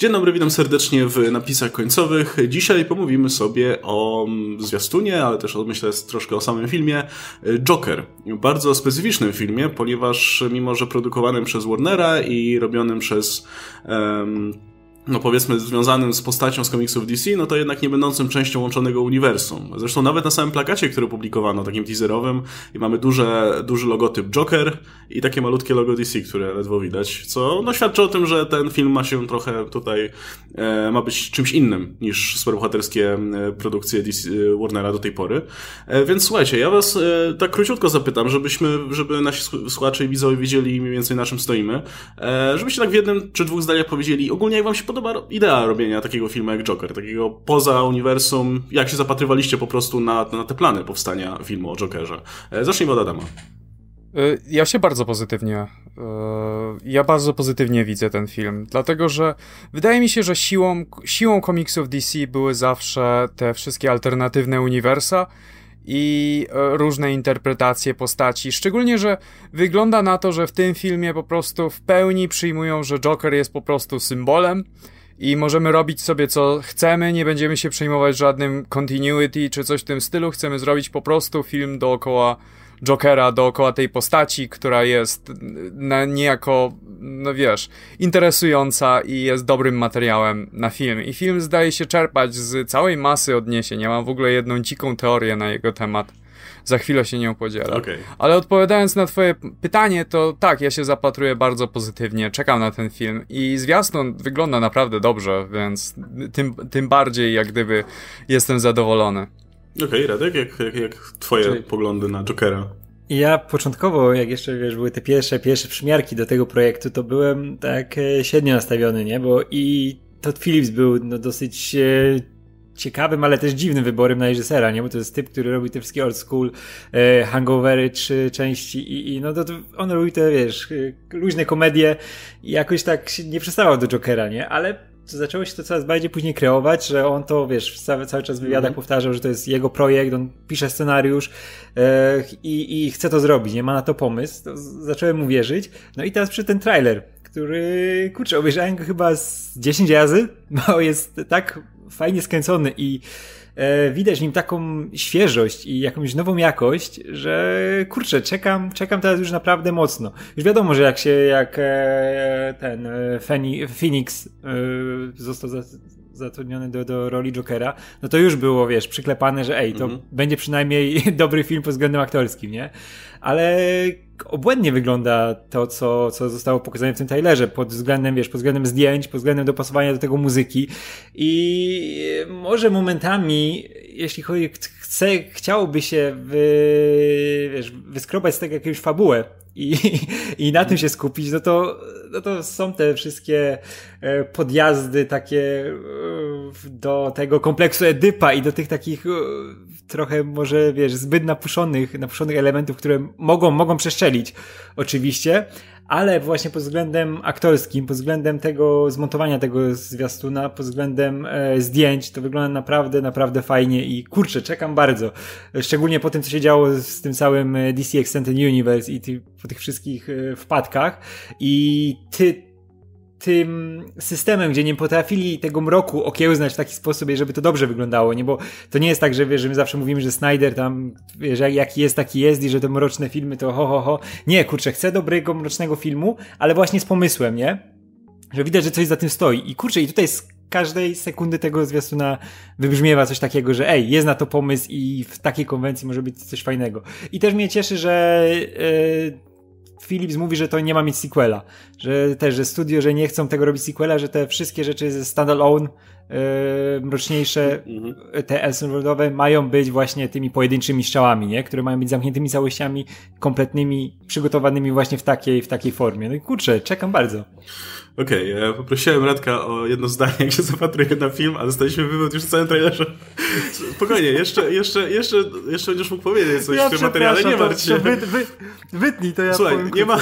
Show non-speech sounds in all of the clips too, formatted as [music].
Dzień dobry, witam serdecznie w napisach końcowych. Dzisiaj pomówimy sobie o zwiastunie, ale też myślę troszkę o samym filmie Joker. Bardzo specyficznym filmie, ponieważ mimo, że produkowanym przez Warnera i robionym przez um, no powiedzmy związanym z postacią z komiksów DC, no to jednak nie będącym częścią łączonego uniwersum. Zresztą nawet na samym plakacie, który publikowano, takim teaserowym, i mamy duże, duży logotyp Joker i takie malutkie logo DC, które ledwo widać, co no, świadczy o tym, że ten film ma się trochę tutaj, e, ma być czymś innym niż superbohaterskie e, produkcje DC, e, Warnera do tej pory. E, więc słuchajcie, ja was e, tak króciutko zapytam, żebyśmy, żeby nasi słuchacze i widzowie wiedzieli mniej więcej na czym stoimy, e, żebyście tak w jednym czy dwóch zdaniach powiedzieli ogólnie jak wam się podoba idea robienia takiego filmu jak Joker, takiego poza uniwersum, jak się zapatrywaliście po prostu na, na te plany powstania filmu o Jokerze. E, zacznijmy od Adama. E, ja się bardzo pozytywnie, e, ja bardzo pozytywnie widzę ten film, dlatego że wydaje mi się, że siłą, siłą komiksów DC były zawsze te wszystkie alternatywne uniwersa i różne interpretacje postaci. Szczególnie, że wygląda na to, że w tym filmie po prostu w pełni przyjmują, że Joker jest po prostu symbolem i możemy robić sobie co chcemy, nie będziemy się przejmować żadnym continuity czy coś w tym stylu. Chcemy zrobić po prostu film dookoła Jokera, dookoła tej postaci, która jest na, niejako, no wiesz, interesująca i jest dobrym materiałem na film. I film zdaje się czerpać z całej masy odniesień. Ja mam w ogóle jedną dziką teorię na jego temat za chwilę się nią podzielę. Okay. Ale odpowiadając na twoje pytanie, to tak, ja się zapatruję bardzo pozytywnie, czekam na ten film i zwiastun wygląda naprawdę dobrze, więc tym, tym bardziej jak gdyby jestem zadowolony. Okej, okay, Radek, jak, jak, jak twoje Czyli... poglądy na Jokera? Ja początkowo, jak jeszcze wiesz, były te pierwsze, pierwsze przymiarki do tego projektu, to byłem tak e, średnio nastawiony, nie? Bo i Todd Phillips był no, dosyć e, ciekawym, ale też dziwnym wyborem na reżysera, nie? Bo to jest typ, który robi te wszystkie old school e, hangovery, trzy części i, i no to, to on robi te, wiesz, e, luźne komedie i jakoś tak nie przestawał do Jokera, nie? Ale zaczęło się to coraz bardziej później kreować, że on to, wiesz, cały, cały czas w wywiadach mm -hmm. powtarzał, że to jest jego projekt, on pisze scenariusz e, i, i chce to zrobić, nie ma na to pomysł. To zacząłem mu wierzyć. No i teraz przy ten trailer, który, kurczę, obejrzałem go chyba z 10 razy, [laughs] bo jest tak fajnie skręcony i widać w nim taką świeżość i jakąś nową jakość, że kurczę, czekam, czekam teraz już naprawdę mocno. Już wiadomo, że jak się, jak e, ten e, Phoenix e, został zatrudniony do, do roli Jokera, no to już było, wiesz, przyklepane, że ej, to mhm. będzie przynajmniej [laughs] dobry film pod względem aktorskim, nie? Ale obłędnie wygląda to, co, co zostało pokazane w tym trailerze, pod względem, wiesz, pod względem zdjęć, pod względem dopasowania do tego muzyki i może momentami, jeśli chodzi, chce, chciałoby się wy, wiesz, wyskrobać z tego jakąś fabułę, i, i na tym się skupić, no to, no to są te wszystkie e, podjazdy takie e, do tego kompleksu Edypa i do tych takich e, trochę może, wiesz, zbyt napuszonych, napuszonych elementów, które mogą, mogą przeszczelić oczywiście, ale właśnie pod względem aktorskim, pod względem tego zmontowania tego zwiastuna, pod względem e, zdjęć, to wygląda naprawdę, naprawdę fajnie i kurczę, czekam bardzo. Szczególnie po tym, co się działo z tym całym e, DC Extended Universe i ty, po tych wszystkich e, wpadkach i ty, tym systemem, gdzie nie potrafili tego mroku okiełznać w taki sposób, żeby to dobrze wyglądało, nie? Bo to nie jest tak, że wiesz, że my zawsze mówimy, że Snyder tam, wiesz, jaki jest, taki jest i że te mroczne filmy to ho, ho, ho. Nie, kurczę, chcę dobrego, mrocznego filmu, ale właśnie z pomysłem, nie? Że widać, że coś za tym stoi. I kurczę, i tutaj z każdej sekundy tego zwiastuna wybrzmiewa coś takiego, że ej, jest na to pomysł i w takiej konwencji może być coś fajnego. I też mnie cieszy, że yy, Philips mówi, że to nie ma mieć sequela. Że też, że studio, że nie chcą tego robić sequela, że te wszystkie rzeczy ze standalone, mroczniejsze, mm -hmm. te Elsenworldowe mają być właśnie tymi pojedynczymi strzałami, nie? Które mają być zamkniętymi całościami, kompletnymi, przygotowanymi właśnie w takiej, w takiej formie. No i kurczę, czekam bardzo. Okej, okay, ja poprosiłem Radka o jedno zdanie, jak się zapatruje na film, a dostaliśmy wywód już w całym trailerze. Spokojnie, jeszcze, jeszcze, jeszcze, jeszcze będziesz mógł powiedzieć coś ja w tym materiale, nie martw się. Wy, wy, wytnij, to ja Słuchaj, powiem nie ma,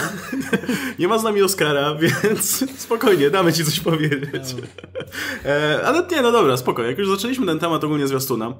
[laughs] nie ma z nami Oscara, więc [laughs] spokojnie, damy ci coś powiedzieć. E, ale nie, no dobra, spoko, jak już zaczęliśmy ten temat ogólnie zwiastuna,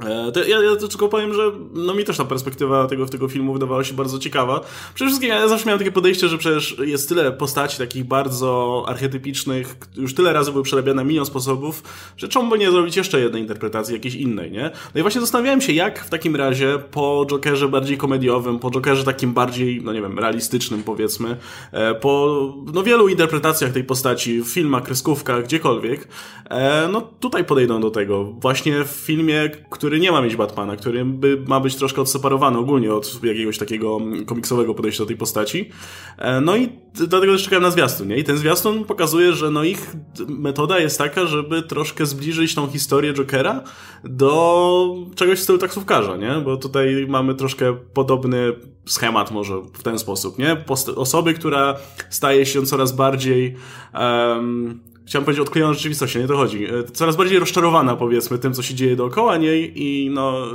E, ja, ja tylko powiem, że no mi też ta perspektywa tego, tego filmu wydawała się bardzo ciekawa. Przede wszystkim ja zawsze miałem takie podejście, że przecież jest tyle postaci takich bardzo archetypicznych, już tyle razy były przerabiane milion sposobów, że czemu by nie zrobić jeszcze jednej interpretacji, jakiejś innej, nie? No i właśnie zastanawiałem się, jak w takim razie po Jokerze bardziej komediowym, po Jokerze takim bardziej, no nie wiem, realistycznym powiedzmy, e, po no wielu interpretacjach tej postaci w filmach, kreskówkach, gdziekolwiek, e, no tutaj podejdą do tego. Właśnie w filmie, który nie ma mieć Batmana, który by, ma być troszkę odseparowany ogólnie od jakiegoś takiego komiksowego podejścia do tej postaci. E, no i dlatego też czekałem na zwiastun, nie? I ten zwiastun pokazuje, że no ich metoda jest taka, żeby troszkę zbliżyć tą historię Jokera do czegoś w stylu taksówkarza, nie? Bo tutaj mamy troszkę podobny schemat może w ten sposób, nie? Post osoby, która staje się coraz bardziej um, chciałem powiedzieć odklejona rzeczywistość, nie to chodzi. E, coraz bardziej rozczarowana, powiedzmy, tym, co się dzieje dookoła niej i no, e,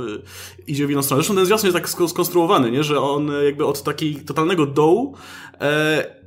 idzie w inną stronę. Zresztą ten zwiastun jest tak skonstruowany, nie? że on jakby od takiego totalnego dołu e, E,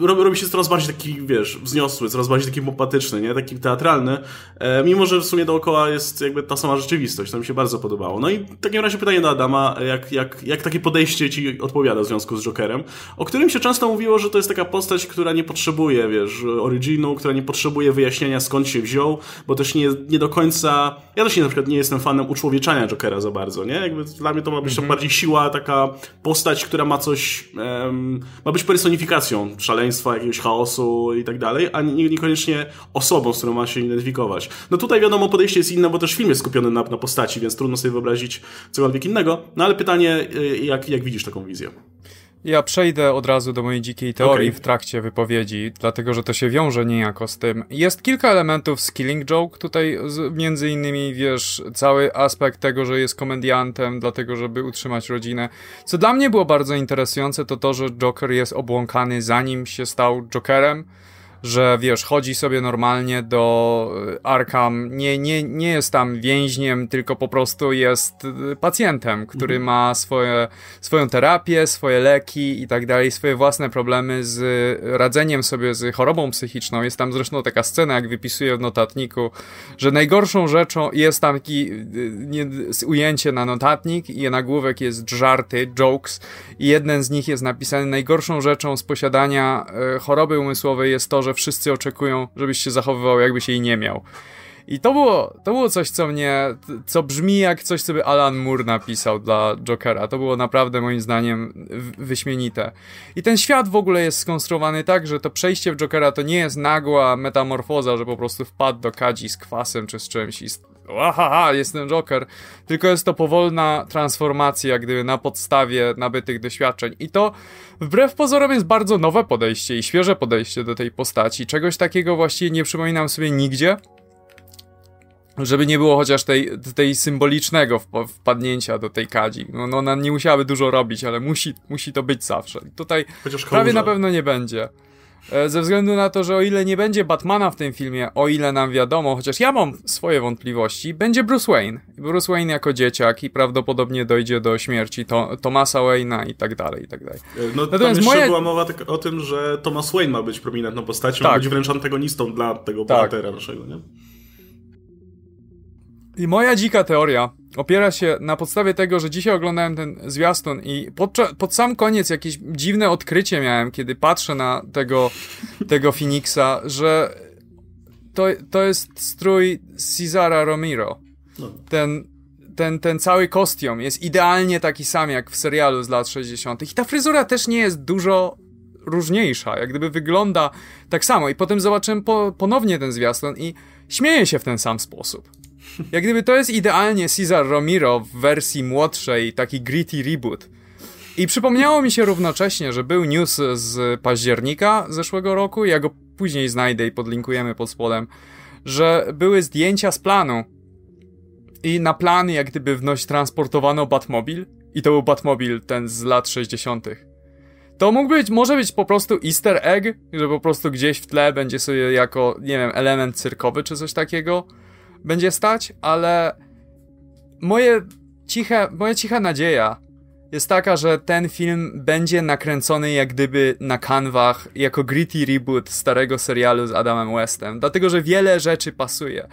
robi, robi się coraz bardziej taki, wiesz, wzniosły, coraz bardziej taki popatyczny, nie? Taki teatralny, e, mimo że w sumie dookoła jest jakby ta sama rzeczywistość, to mi się bardzo podobało. No i w takim razie pytanie do Adama, jak, jak, jak takie podejście ci odpowiada w związku z Jokerem, o którym się często mówiło, że to jest taka postać, która nie potrzebuje, wiesz, originu, która nie potrzebuje wyjaśnienia skąd się wziął, bo też nie, nie do końca, ja też nie, na przykład nie jestem fanem uczłowieczania Jokera za bardzo, nie? Jakby dla mnie to ma być mm -hmm. bardziej siła, taka postać, która ma coś, um, ma być personifikacją szaleństwa, jakiegoś chaosu i tak dalej, a niekoniecznie osobą, z którą ma się identyfikować. No tutaj wiadomo, podejście jest inne, bo też film jest skupiony na, na postaci, więc trudno sobie wyobrazić cokolwiek innego. No ale pytanie, y, jak, jak widzisz taką wizję? Ja przejdę od razu do mojej dzikiej teorii okay. w trakcie wypowiedzi, dlatego że to się wiąże niejako z tym. Jest kilka elementów z Killing Joke, tutaj między innymi, wiesz, cały aspekt tego, że jest komediantem, dlatego żeby utrzymać rodzinę. Co dla mnie było bardzo interesujące, to to, że Joker jest obłąkany zanim się stał Jokerem że wiesz, chodzi sobie normalnie do e, Arkham, nie, nie, nie jest tam więźniem, tylko po prostu jest e, pacjentem, który mhm. ma swoje, swoją terapię, swoje leki i tak dalej, swoje własne problemy z radzeniem sobie z chorobą psychiczną. Jest tam zresztą taka scena, jak wypisuje w notatniku, że najgorszą rzeczą jest tam taki e, nie, ujęcie na notatnik i nagłówek jest żarty, jokes i jeden z nich jest napisany najgorszą rzeczą z posiadania choroby umysłowej jest to, że wszyscy oczekują, żebyś się zachowywał, jakbyś jej nie miał. I to było, to było coś, co mnie, co brzmi jak coś, co by Alan Moore napisał dla Jokera. To było naprawdę moim zdaniem wyśmienite. I ten świat w ogóle jest skonstruowany tak, że to przejście w Jokera to nie jest nagła metamorfoza, że po prostu wpadł do kadzi z kwasem czy z czymś i Ahaha, jestem Joker. Tylko jest to powolna transformacja, jak gdyby na podstawie nabytych doświadczeń. I to wbrew pozorom jest bardzo nowe podejście i świeże podejście do tej postaci. Czegoś takiego właściwie nie przypominam sobie nigdzie. Żeby nie było chociaż tej, tej symbolicznego wpadnięcia do tej kadzi. No, no, ona nie musiałaby dużo robić, ale musi, musi to być zawsze. Tutaj prawie na pewno nie będzie. E, ze względu na to, że o ile nie będzie Batmana w tym filmie, o ile nam wiadomo, chociaż ja mam swoje wątpliwości, będzie Bruce Wayne. Bruce Wayne jako dzieciak i prawdopodobnie dojdzie do śmierci to, Thomasa Wayne'a i tak dalej, i tak dalej. E, no Natomiast tam moja... była mowa tak o tym, że Thomas Wayne ma być prominentną postacią, tak. ma być wręcz antagonistą dla tego tak. bohatera naszego, nie? I moja dzika teoria opiera się na podstawie tego, że dzisiaj oglądałem ten zwiastun i pod, pod sam koniec jakieś dziwne odkrycie miałem, kiedy patrzę na tego, tego Phoenixa, że to, to jest strój Cesara Romero. No. Ten, ten, ten cały kostium jest idealnie taki sam jak w serialu z lat 60. I ta fryzura też nie jest dużo różniejsza, jak gdyby wygląda tak samo. I potem zobaczyłem po, ponownie ten zwiastun i śmieję się w ten sam sposób. Jak gdyby to jest idealnie Cesar Romero w wersji młodszej, taki gritty reboot. I przypomniało mi się równocześnie, że był news z października zeszłego roku, ja go później znajdę i podlinkujemy pod spodem, że były zdjęcia z planu. I na plan jak gdyby wnoś transportowano Batmobil i to był Batmobil ten z lat 60. To mógł być, może być po prostu easter egg, że po prostu gdzieś w tle będzie sobie jako, nie wiem, element cyrkowy czy coś takiego będzie stać, ale moje ciche, moja cicha nadzieja jest taka, że ten film będzie nakręcony jak gdyby na kanwach jako gritty reboot starego serialu z Adamem Westem, dlatego że wiele rzeczy pasuje.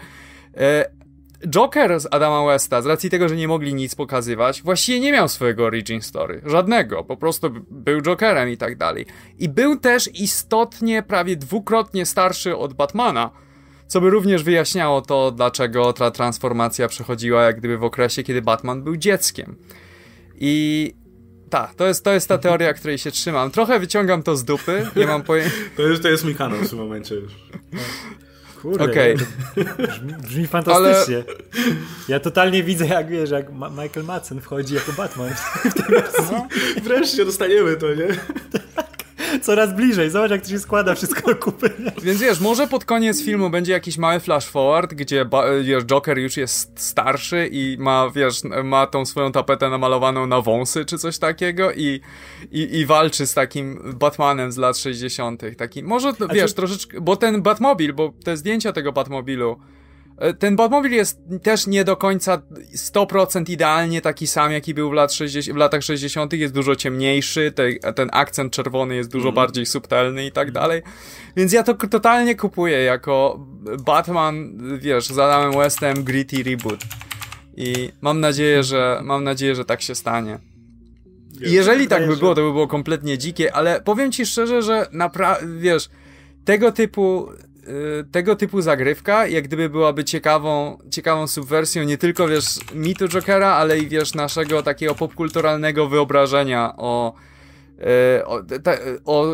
E, Joker z Adama Westa, z racji tego, że nie mogli nic pokazywać, właściwie nie miał swojego origin story. Żadnego. Po prostu był Jokerem i tak dalej. I był też istotnie, prawie dwukrotnie starszy od Batmana, co by również wyjaśniało to, dlaczego ta transformacja przechodziła jak gdyby w okresie, kiedy Batman był dzieckiem. I tak, to jest, to jest ta teoria, której się trzymam. Trochę wyciągam to z dupy, nie mam pojęcia. [laughs] To jest, to jest mój kanał w tym momencie już. Kurde, okay. brzmi, brzmi, fantastycznie. Ale... Ja totalnie widzę, jak wiesz, jak Ma Michael Madsen wchodzi jako Batman w. No, wreszcie dostaniemy to, nie? Coraz bliżej. Zobacz, jak to się składa wszystko do kupy. Więc wiesz, może pod koniec filmu będzie jakiś mały flash forward, gdzie wiesz, Joker już jest starszy i ma, wiesz, ma tą swoją tapetę namalowaną na wąsy czy coś takiego i, i, i walczy z takim Batmanem z lat 60. Taki, może, wiesz, troszeczkę, bo ten Batmobil, bo te zdjęcia tego Batmobilu ten Batmobil jest też nie do końca 100% idealnie taki sam, jaki był w, lat 60, w latach 60., jest dużo ciemniejszy, te, ten akcent czerwony jest dużo mm. bardziej subtelny i tak dalej. Więc ja to totalnie kupuję jako Batman, wiesz, z Adamem Westem, gritty reboot. I mam nadzieję, że mam nadzieję, że tak się stanie. I jeżeli tak by było, to by było kompletnie dzikie, ale powiem ci szczerze, że naprawdę, wiesz, tego typu tego typu zagrywka, jak gdyby byłaby ciekawą, ciekawą subwersją nie tylko, wiesz, mitu Jokera, ale i, wiesz, naszego takiego popkulturalnego wyobrażenia o, y, o, o,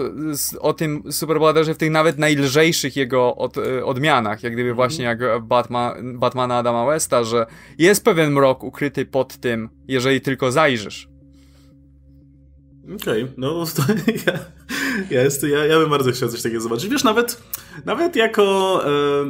o tym superbohaterze w tych nawet najlżejszych jego od, y, odmianach, jak gdyby właśnie jak Batman, Batmana Adama Westa, że jest pewien mrok ukryty pod tym, jeżeli tylko zajrzysz. Okej, okay, no to [laughs] ja, ja, jest, ja, ja bym bardzo chciał coś takiego zobaczyć. Wiesz, nawet, nawet jako e,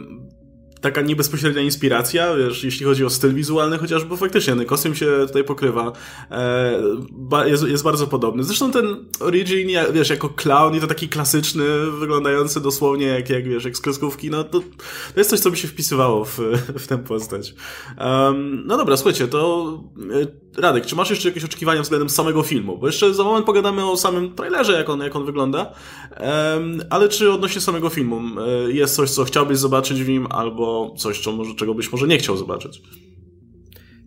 taka niebezpośrednia inspiracja, wiesz, jeśli chodzi o styl wizualny chociażby, faktycznie ten kostium się tutaj pokrywa, e, jest, jest bardzo podobny. Zresztą ten Origin, wiesz, jako clown i to taki klasyczny, wyglądający dosłownie jak, jak wiesz, jak z kreskówki, no to, to jest coś, co mi się wpisywało w, w tę postać. Um, no dobra, słuchajcie, to e, Radek, czy masz jeszcze jakieś oczekiwania względem samego filmu? Bo jeszcze za moment pogadamy o samym trailerze, jak on, jak on wygląda, um, ale czy odnośnie samego filmu e, jest coś, co chciałbyś zobaczyć w nim, albo coś, czego byś może nie chciał zobaczyć.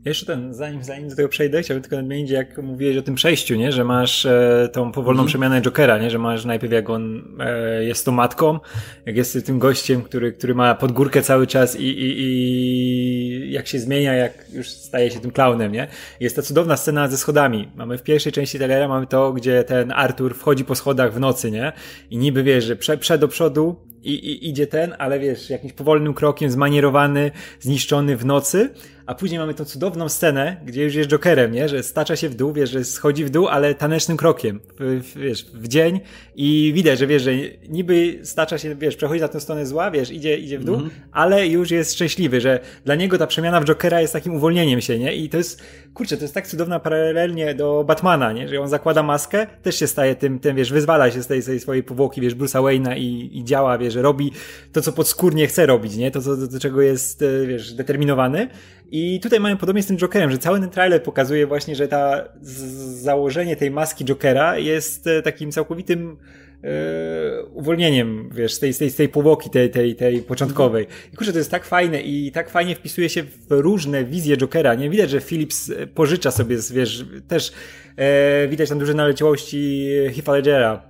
Jeszcze ten, zanim, zanim do tego przejdę, chciałbym tylko nadmienić, jak mówiłeś o tym przejściu, nie? że masz e, tą powolną mm. przemianę Jokera, nie? że masz najpierw jak on e, jest tą matką, jak jest tym gościem, który, który ma podgórkę cały czas i, i, i jak się zmienia, jak już staje się tym klaunem, nie? Jest ta cudowna scena ze schodami. Mamy w pierwszej części trailera, mamy to, gdzie ten Arthur wchodzi po schodach w nocy, nie? I niby wiesz, że prze, prze do przodu, i, i, idzie ten, ale wiesz, jakimś powolnym krokiem, zmanierowany, zniszczony w nocy, a później mamy tą cudowną scenę, gdzie już jest Jokerem, nie? Że stacza się w dół, wiesz, że schodzi w dół, ale tanecznym krokiem, w, wiesz, w dzień i widać, że wiesz, że niby stacza się, wiesz, przechodzi na tę stronę zła, wiesz, idzie, idzie w dół, mm -hmm. ale już jest szczęśliwy, że dla niego ta przemiana w Jokera jest takim uwolnieniem się, nie? I to jest, kurczę, to jest tak cudowna paralelnie do Batmana, nie? Że on zakłada maskę, też się staje tym, tym wiesz, wyzwala się z tej, tej swojej powłoki, wiesz, Bruce'a Wayne'a i, i działa, wiesz, że robi to, co podskórnie chce robić, nie? To, co, do, do czego jest, e, wiesz, determinowany. I tutaj mają podobnie z tym Jokerem, że cały ten trailer pokazuje właśnie, że ta założenie tej maski Jokera jest e, takim całkowitym Yy, uwolnieniem, wiesz, z tej, tej, tej powłoki tej, tej, tej początkowej. I kurczę, to jest tak fajne i tak fajnie wpisuje się w różne wizje Jokera, nie? Widać, że Philips pożycza sobie, wiesz, też e, widać tam duże naleciałości Heath'a Ledgera, e,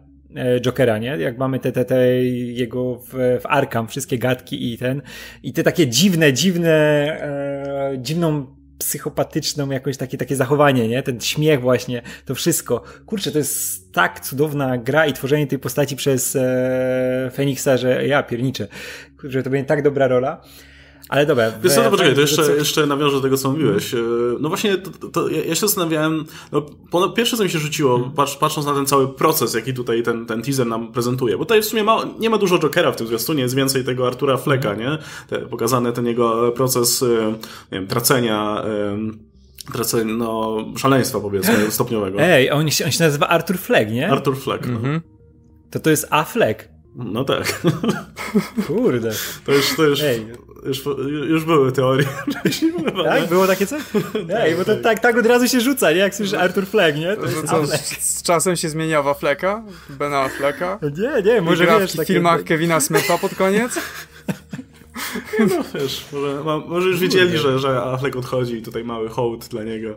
Jokera, nie? Jak mamy te, te, te jego w, w Arkham, wszystkie gadki i ten, i te takie dziwne, dziwne, e, dziwną psychopatyczną jakoś takie, takie zachowanie, nie? Ten śmiech właśnie, to wszystko. Kurczę, to jest tak cudowna gra i tworzenie tej postaci przez e, Feniksa, że ja pierniczę. Kurczę, to będzie tak dobra rola. Ale dobra. Wiesz co, to poczekaj, to jeszcze, jeszcze nawiążę do tego, co mówiłeś. E, no właśnie, to, to ja, się zastanawiałem, no, pierwsze, co mi się rzuciło, hmm. patrz, patrząc na ten cały proces, jaki tutaj ten, ten teaser nam prezentuje, bo tutaj w sumie ma, nie ma dużo Jokera w tym zwiastunie, jest więcej tego Artura Flecka, nie? Te, pokazany ten jego proces, e, nie wiem, tracenia, tracenia, no, szaleństwa powiedzmy, [laughs] stopniowego. Ej, on się, on się nazywa Artur Fleck, nie? Artur Fleck. No. Mhm. To to jest A Fleck. No tak. [laughs] Kurde. To już, to już, Ej. Już, już były teorie. [laughs] tak? Było takie coś? Ej, bo to tak, tak od razu się rzuca, nie? Jak słyszysz Arthur Fleck, nie? To jest co, z czasem się zmienia Wafleka? Bena Afflecka? Nie, nie, może gra wiesz... w filmach Kevina Smitha pod koniec? [laughs] no wiesz, może, może już wiedzieli, że, że Affleck odchodzi i tutaj mały hołd dla niego.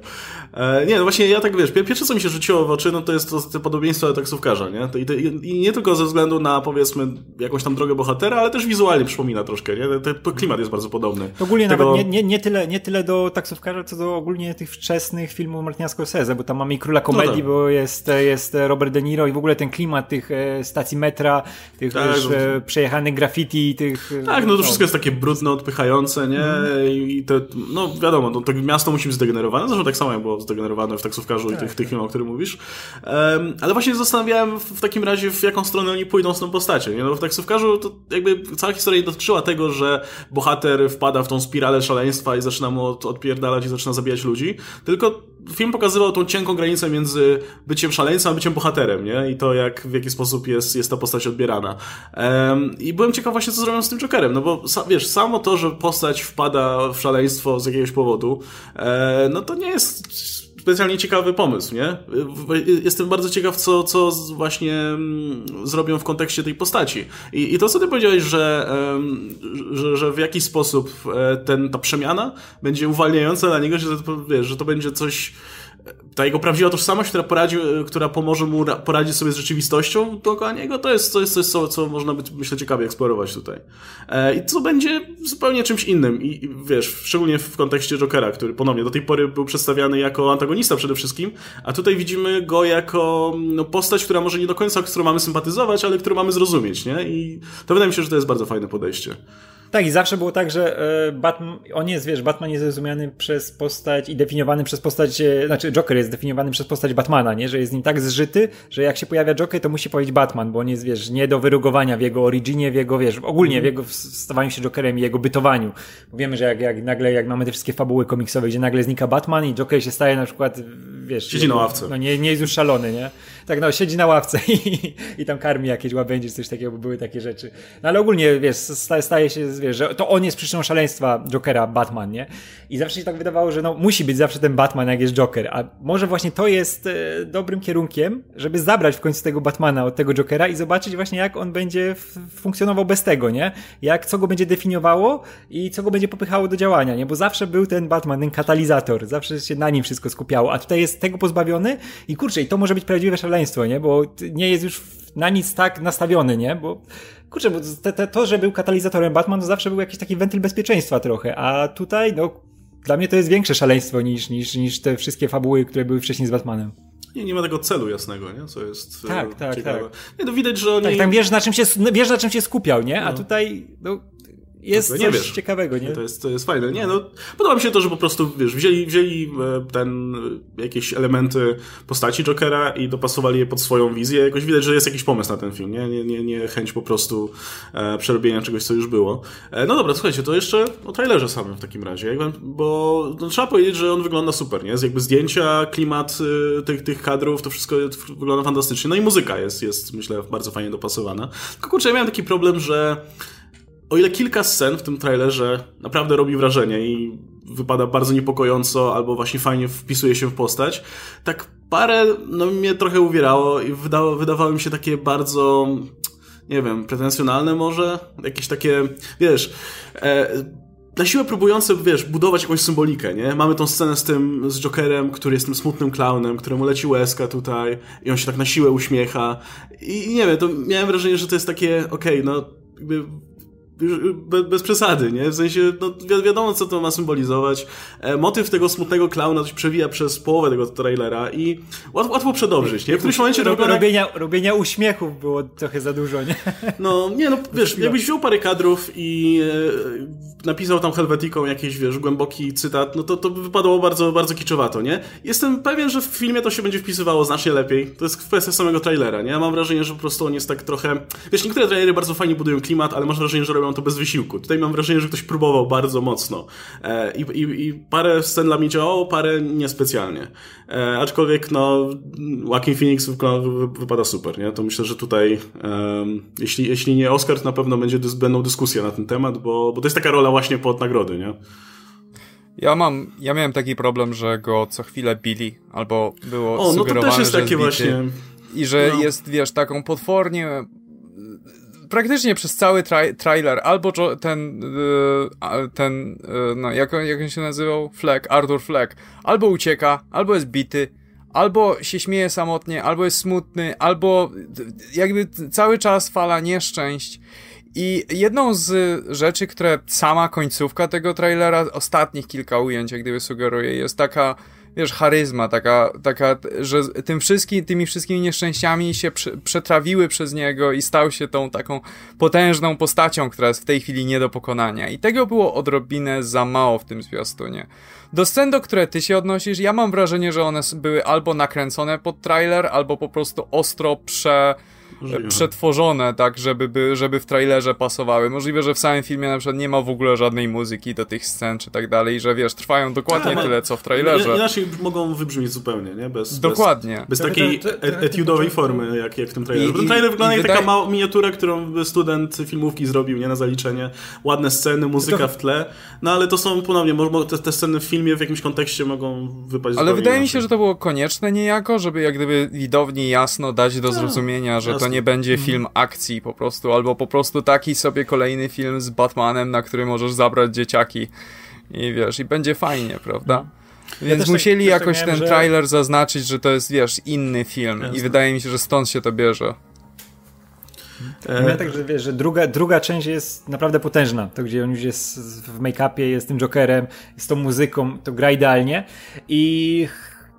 E, nie, no właśnie ja tak wiesz, pierwsze co mi się rzuciło w oczy, no to jest to, te podobieństwo do taksówkarza, nie? To, i, I nie tylko ze względu na powiedzmy jakąś tam drogę bohatera, ale też wizualnie przypomina troszkę, nie? Te, te, klimat jest bardzo podobny. Ogólnie Tego... nawet nie, nie, nie, tyle, nie tyle do taksówkarza, co do ogólnie tych wczesnych filmów Martina Scorsese, bo tam mamy i Króla Komedii, no tak. bo jest, jest Robert De Niro i w ogóle ten klimat tych e, stacji metra, tych tak, wiesz, no. przejechanych graffiti, tych... Tak, no to no. wszystko jest takie brudne, odpychające, nie? Mm. I te, no wiadomo, no, to miasto musi być zdegenerowane, zresztą tak samo jak było zdegenerowane w taksówkarzu tak, i tych, tych filmach, o których mówisz. Um, ale właśnie zastanawiałem w, takim razie, w jaką stronę oni pójdą z tą postacią, nie? No w taksówkarzu to jakby cała historia nie dotyczyła tego, że bohater wpada w tą spiralę szaleństwa i zaczyna mu od, odpierdalać i zaczyna zabijać ludzi, tylko film pokazywał tą cienką granicę między byciem szaleńcem a byciem bohaterem, nie? I to, jak, w jaki sposób jest, jest ta postać odbierana. Um, I byłem ciekaw właśnie, co zrobią z tym Jokerem, no bo, wiesz, samo to, że postać wpada w szaleństwo z jakiegoś powodu, e, no to nie jest specjalnie ciekawy pomysł, nie? Jestem bardzo ciekaw, co, co właśnie mm, zrobią w kontekście tej postaci. I, i to, co ty powiedziałeś, że, że, że w jakiś sposób e, ten, ta przemiana będzie uwalniająca dla niego, że to, wiesz, że to będzie coś ta jego prawdziwa tożsamość, która, poradzi, która pomoże mu poradzić sobie z rzeczywistością dookoła niego, to jest, to jest coś, co, co można by, myślę, ciekawie eksplorować tutaj. E, I co będzie zupełnie czymś innym. I, I, wiesz, szczególnie w kontekście Jokera, który ponownie do tej pory był przedstawiany jako antagonista przede wszystkim, a tutaj widzimy go jako no, postać, która może nie do końca, z którą mamy sympatyzować, ale którą mamy zrozumieć, nie? I to wydaje mi się, że to jest bardzo fajne podejście. Tak, i zawsze było tak, że e, Batman, on jest, wiesz, Batman jest zrozumiany przez postać i definiowany przez postać, e, znaczy Joker jest definiowany przez postać Batmana, nie? Że jest nim tak zżyty, że jak się pojawia Joker, to musi powiedzieć Batman, bo on jest, wiesz, nie do wyrugowania w jego originie, w jego, wiesz, ogólnie w jego stawaniu się Jokerem i jego bytowaniu. Bo wiemy, że jak, jak nagle, jak mamy te wszystkie fabuły komiksowe, gdzie nagle znika Batman i Joker się staje na przykład, wiesz... Siedzi na ławce. No nie, nie jest już szalony, nie? Tak, no, siedzi na ławce [laughs] i, i tam karmi jakieś łabędzie, coś takiego, bo były takie rzeczy. No ale ogólnie, wiesz, staje, się, wiesz, że to on jest przyczyną szaleństwa Jokera, Batman, nie? I zawsze się tak wydawało, że no, musi być zawsze ten Batman, jak jest Joker. A może właśnie to jest e, dobrym kierunkiem, żeby zabrać w końcu tego Batmana od tego Jokera i zobaczyć właśnie, jak on będzie funkcjonował bez tego, nie? Jak, co go będzie definiowało i co go będzie popychało do działania, nie? Bo zawsze był ten Batman, ten katalizator, zawsze się na nim wszystko skupiało, a tutaj jest tego pozbawiony i kurczę, i to może być prawdziwe szaleństwo, nie? Bo nie jest już na nic tak nastawiony, nie? Bo kurczę, bo te, te, to, że był katalizatorem Batman, to zawsze był jakiś taki wentyl bezpieczeństwa trochę, a tutaj, no, dla mnie to jest większe szaleństwo niż, niż, niż te wszystkie fabuły, które były wcześniej z Batmanem. Nie, nie ma tego celu jasnego, nie? Co jest e, tak, tak, ciekawe. Tak. Nie, no widać, że oni... Tak, tam wiesz na czym się, wiesz, na czym się skupiał, nie? A no. tutaj, no, jest nie coś wiesz. ciekawego, nie? To jest, to jest fajne. Nie, no, podoba mi się to, że po prostu, wiesz, wzięli, wzięli e, ten, e, jakieś elementy postaci Jokera i dopasowali je pod swoją wizję. Jakoś widać, że jest jakiś pomysł na ten film, nie? Nie, nie, nie chęć po prostu e, przerobienia czegoś, co już było. E, no dobra, słuchajcie, to jeszcze o trailerze samym w takim razie, bo no, trzeba powiedzieć, że on wygląda super, nie? Jest jakby zdjęcia, klimat y, tych, tych kadrów, to wszystko wygląda fantastycznie. No i muzyka jest, jest myślę, bardzo fajnie dopasowana. Tylko kurczę, ja miałem taki problem, że o ile kilka scen w tym trailerze naprawdę robi wrażenie i wypada bardzo niepokojąco, albo właśnie fajnie wpisuje się w postać, tak parę no, mnie trochę uwierało i wydało, wydawało mi się takie bardzo, nie wiem, pretensjonalne może, jakieś takie, wiesz, e, na siłę próbujące, wiesz, budować jakąś symbolikę, nie? Mamy tą scenę z tym, z Jokerem, który jest tym smutnym clownem, któremu leci łezka tutaj i on się tak na siłę uśmiecha i nie wiem, to miałem wrażenie, że to jest takie, okej, okay, no jakby bez, bez, przesady, nie? W sensie, no wi wiadomo, co to ma symbolizować. E, motyw tego smutnego klauna się przewija przez połowę tego trailera i łatwo, łatwo przedobrzyć, nie? W którymś momencie Rob, robienia, robienia uśmiechów było trochę za dużo, nie? No, nie, no, [laughs] wiesz, jakbyś wziął parę kadrów i e, napisał tam Helvetiką jakiś, wiesz, głęboki cytat, no to, to wypadało bardzo, bardzo kiczowato, nie? Jestem pewien, że w filmie to się będzie wpisywało znacznie lepiej. To jest kwestia samego trailera, nie? Ja mam wrażenie, że po prostu on jest tak trochę... Wiesz, niektóre trailery bardzo fajnie budują klimat, ale masz wrażenie, że robią to bez wysiłku. Tutaj mam wrażenie, że ktoś próbował bardzo mocno. E, i, i, parę scen dla mnie działało, parę niespecjalnie. E, aczkolwiek, no, Joaquin Phoenix wypada super, nie? To myślę, że tutaj, jeśli, jeśli nie Oscar, na pewno będzie, będą dyskusje na ten temat, bo, bo to jest taka rola właśnie pod nagrody, nie? Ja mam, ja miałem taki problem, że go co chwilę bili, albo było o, no to też jest takie właśnie... I że no. jest, wiesz, taką potwornie praktycznie przez cały tra trailer albo ten, yy, ten, yy, no, jak, jak on się nazywał? Fleck, Arthur Fleck, albo ucieka, albo jest bity, albo się śmieje samotnie, albo jest smutny, albo jakby cały czas fala nieszczęść. I jedną z rzeczy, które sama końcówka tego trailera, ostatnich kilka ujęć, jak gdyby sugeruje, jest taka wiesz, charyzma, taka, taka że tym wszystkim, tymi wszystkimi nieszczęściami się przetrawiły przez niego i stał się tą taką potężną postacią, która jest w tej chwili nie do pokonania. I tego było odrobinę za mało w tym zwiastunie. Do scen, do które ty się odnosisz, ja mam wrażenie, że one były albo nakręcone pod trailer, albo po prostu ostro prze Żywe. przetworzone, tak, żeby, by, żeby w trailerze pasowały. Możliwe, że w samym filmie na przykład nie ma w ogóle żadnej muzyki do tych scen, czy tak dalej, że wiesz, trwają dokładnie tyle, co w trailerze. Inaczej mogą wybrzmieć zupełnie, nie? Bez, dokładnie. Bez, bez takiej etiudowej formy, jak, jak w tym trailerze. ten trailer wygląda jak taka mała miniatura, którą student filmówki zrobił, nie? Na zaliczenie. Ładne sceny, muzyka w tle, no ale to są ponownie, te, te sceny w filmie w jakimś kontekście mogą wypaść Ale wydaje mi się, że to było konieczne niejako, żeby jak gdyby widowni jasno dać do tak, zrozumienia, że to nie będzie mhm. film akcji po prostu, albo po prostu taki sobie kolejny film z Batmanem, na który możesz zabrać dzieciaki i wiesz, i będzie fajnie, prawda? Mhm. Więc ja tak- musieli tak, jakoś ten że... trailer zaznaczyć, że to jest, wiesz, inny film Jasne. i wydaje mi się, że stąd się to bierze. Ja e... tak, że wiesz, że druga, druga część jest naprawdę potężna. To, gdzie on już jest w make-upie, jest tym Jokerem, z tą muzyką, to gra idealnie. I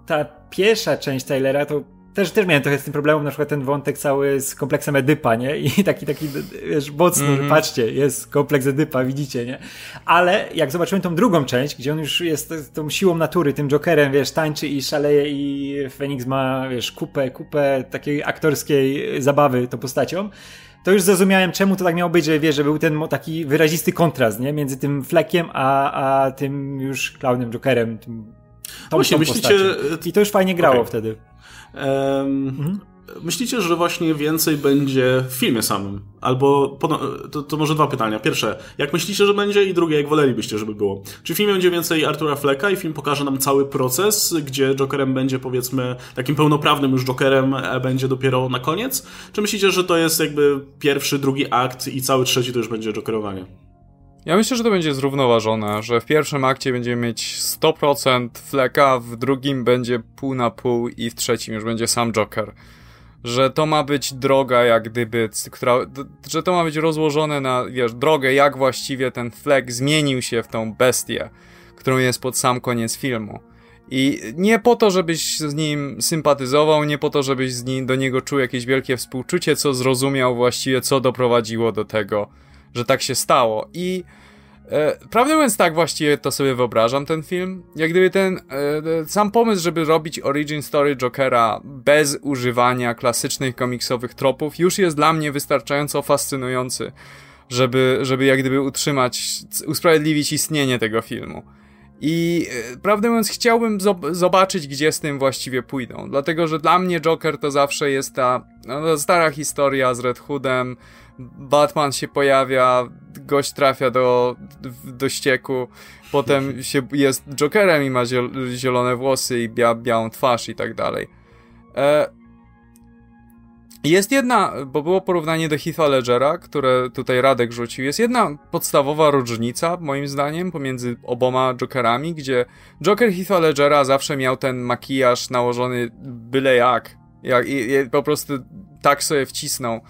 ta pierwsza część Taylora to też, też miałem trochę z tym problemem, na przykład ten wątek cały z kompleksem Edypa, nie? I taki, taki, wiesz, mocno, mm -hmm. patrzcie, jest kompleks Edypa, widzicie, nie? Ale jak zobaczyłem tą drugą część, gdzie on już jest tą siłą natury, tym Jokerem, wiesz, tańczy i szaleje i Phoenix ma, wiesz, kupę, kupę takiej aktorskiej zabawy tą postacią, to już zrozumiałem, czemu to tak miało być, że wiesz, że był ten taki wyrazisty kontrast, nie? Między tym Fleckiem, a, a tym już klaunem Jokerem, tym tą, Właśnie, myślicie... I to już fajnie grało okay. wtedy. Um, mhm. Myślicie, że właśnie więcej będzie w filmie samym? Albo to, to, może dwa pytania. Pierwsze, jak myślicie, że będzie? I drugie, jak wolelibyście, żeby było? Czy w filmie będzie więcej Artura Flecka i film pokaże nam cały proces, gdzie Jokerem będzie powiedzmy takim pełnoprawnym już Jokerem będzie dopiero na koniec? Czy myślicie, że to jest jakby pierwszy, drugi akt i cały trzeci to już będzie Jokerowanie? Ja myślę, że to będzie zrównoważone, że w pierwszym akcie będziemy mieć 100% fleka, w drugim będzie pół na pół i w trzecim już będzie sam Joker. Że to ma być droga, jak gdyby, która, że to ma być rozłożone na, wiesz, drogę, jak właściwie ten flek zmienił się w tą bestię, którą jest pod sam koniec filmu. I nie po to, żebyś z nim sympatyzował, nie po to, żebyś z nim, do niego czuł jakieś wielkie współczucie, co zrozumiał właściwie, co doprowadziło do tego, że tak się stało. I e, prawdę mówiąc, tak właściwie to sobie wyobrażam ten film. Jak gdyby ten e, sam pomysł, żeby robić origin story Jokera bez używania klasycznych komiksowych tropów, już jest dla mnie wystarczająco fascynujący, żeby, żeby jak gdyby utrzymać, usprawiedliwić istnienie tego filmu. I e, prawdę mówiąc, chciałbym zobaczyć, gdzie z tym właściwie pójdą. Dlatego, że dla mnie Joker to zawsze jest ta no, stara historia z Red Hoodem, Batman się pojawia, gość trafia do, do ścieku, potem [laughs] się jest Jokerem i ma zielone włosy i bia, białą twarz i tak dalej. E, jest jedna, bo było porównanie do Heath'a Ledgera, które tutaj Radek rzucił, jest jedna podstawowa różnica, moim zdaniem, pomiędzy oboma Jokerami, gdzie Joker Heath'a Ledgera zawsze miał ten makijaż nałożony byle jak. jak i, i po prostu tak sobie wcisnął.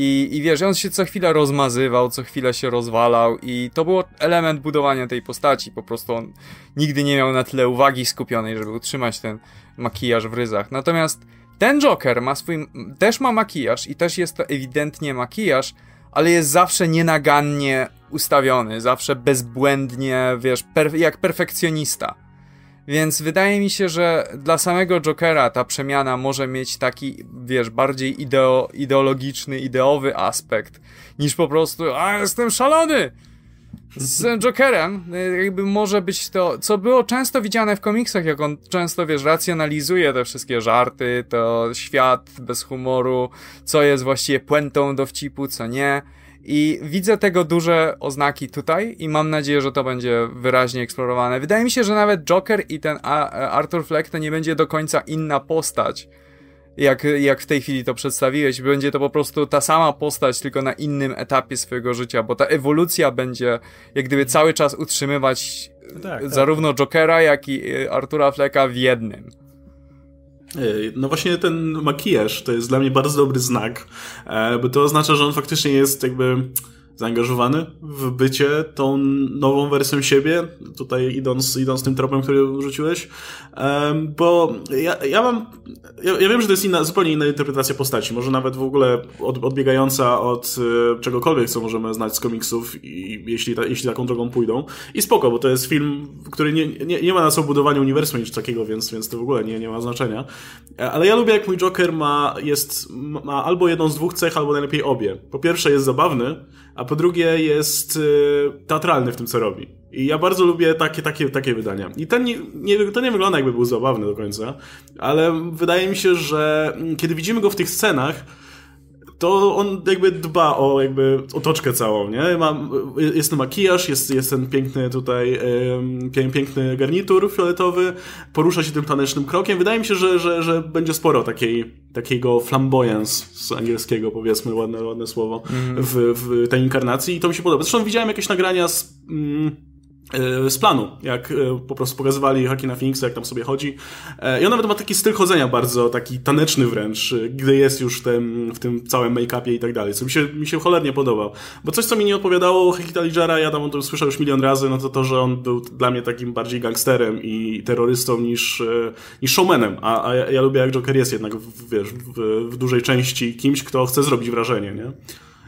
I, I wiesz, on się co chwilę rozmazywał, co chwilę się rozwalał i to było element budowania tej postaci. Po prostu on nigdy nie miał na tyle uwagi skupionej, żeby utrzymać ten makijaż w ryzach. Natomiast ten Joker ma swój, też ma makijaż i też jest to ewidentnie makijaż, ale jest zawsze nienagannie ustawiony, zawsze bezbłędnie, wiesz, per, jak perfekcjonista. Więc wydaje mi się, że dla samego Jokera ta przemiana może mieć taki, wiesz, bardziej ideo, ideologiczny, ideowy aspekt, niż po prostu, a jestem szalony! Z Jokerem, jakby może być to, co było często widziane w komiksach, jak on często, wiesz, racjonalizuje te wszystkie żarty, to świat bez humoru, co jest właściwie puentą dowcipu, co nie. I widzę tego duże oznaki tutaj i mam nadzieję, że to będzie wyraźnie eksplorowane. Wydaje mi się, że nawet Joker i ten Arthur Fleck to nie będzie do końca inna postać. jak, jak w tej chwili to przedstawiłeś. Będzie to po prostu ta sama postać, tylko na innym etapie swojego życia, bo ta ewolucja będzie jak gdyby cały czas utrzymywać tak, tak. zarówno Jokera, jak i y, Artura Flecka w jednym. No właśnie ten makijaż to jest dla mnie bardzo dobry znak, e, bo to oznacza, że on faktycznie jest jakby zaangażowany w bycie tą nową wersją siebie, tutaj idąc, idąc tym tropem, który rzuciłeś, um, bo ja, ja mam, ja, ja, wiem, że to jest inna, zupełnie inna interpretacja postaci, może nawet w ogóle od, odbiegająca od y, czegokolwiek, co możemy znać z komiksów i jeśli, ta, jeśli taką drogą pójdą. I spoko, bo to jest film, który nie, nie, nie ma na co budowania uniwersum nic takiego, więc, więc to w ogóle nie, nie ma znaczenia. Ale ja lubię, jak mój Joker ma, jest, ma albo jedną z dwóch cech, albo najlepiej obie. Po pierwsze jest zabawny, a po drugie jest y, teatralny w tym, co robi. I ja bardzo lubię takie, takie, takie wydania. I ten nie, nie, to nie wygląda jakby był zabawny do końca, ale wydaje mi się, że mm, kiedy widzimy go w tych scenach, to on jakby dba o jakby otoczkę całą, nie? Ma, jest ten makijaż, jest, jest ten piękny tutaj piękny garnitur fioletowy, porusza się tym tanecznym krokiem. Wydaje mi się, że, że, że będzie sporo takiej, takiego flamboyance z angielskiego, powiedzmy, ładne, ładne słowo, mm. w, w tej inkarnacji i to mi się podoba. Zresztą widziałem jakieś nagrania z... Mm, z planu, jak e, po prostu pokazywali haki na Phoenixa, jak tam sobie chodzi. E, I on nawet ma taki styl chodzenia bardzo, taki taneczny wręcz, gdy jest już tym, w tym całym make-upie i tak dalej, co mi się, mi się cholernie podobał. Bo coś, co mi nie odpowiadało Hekita Lijara, ja tam o tym słyszał już milion razy, no to to, że on był dla mnie takim bardziej gangsterem i terrorystą niż, niż showmanem, a, a ja, ja lubię jak Joker jest jednak, w, wiesz, w, w dużej części kimś, kto chce zrobić wrażenie, nie?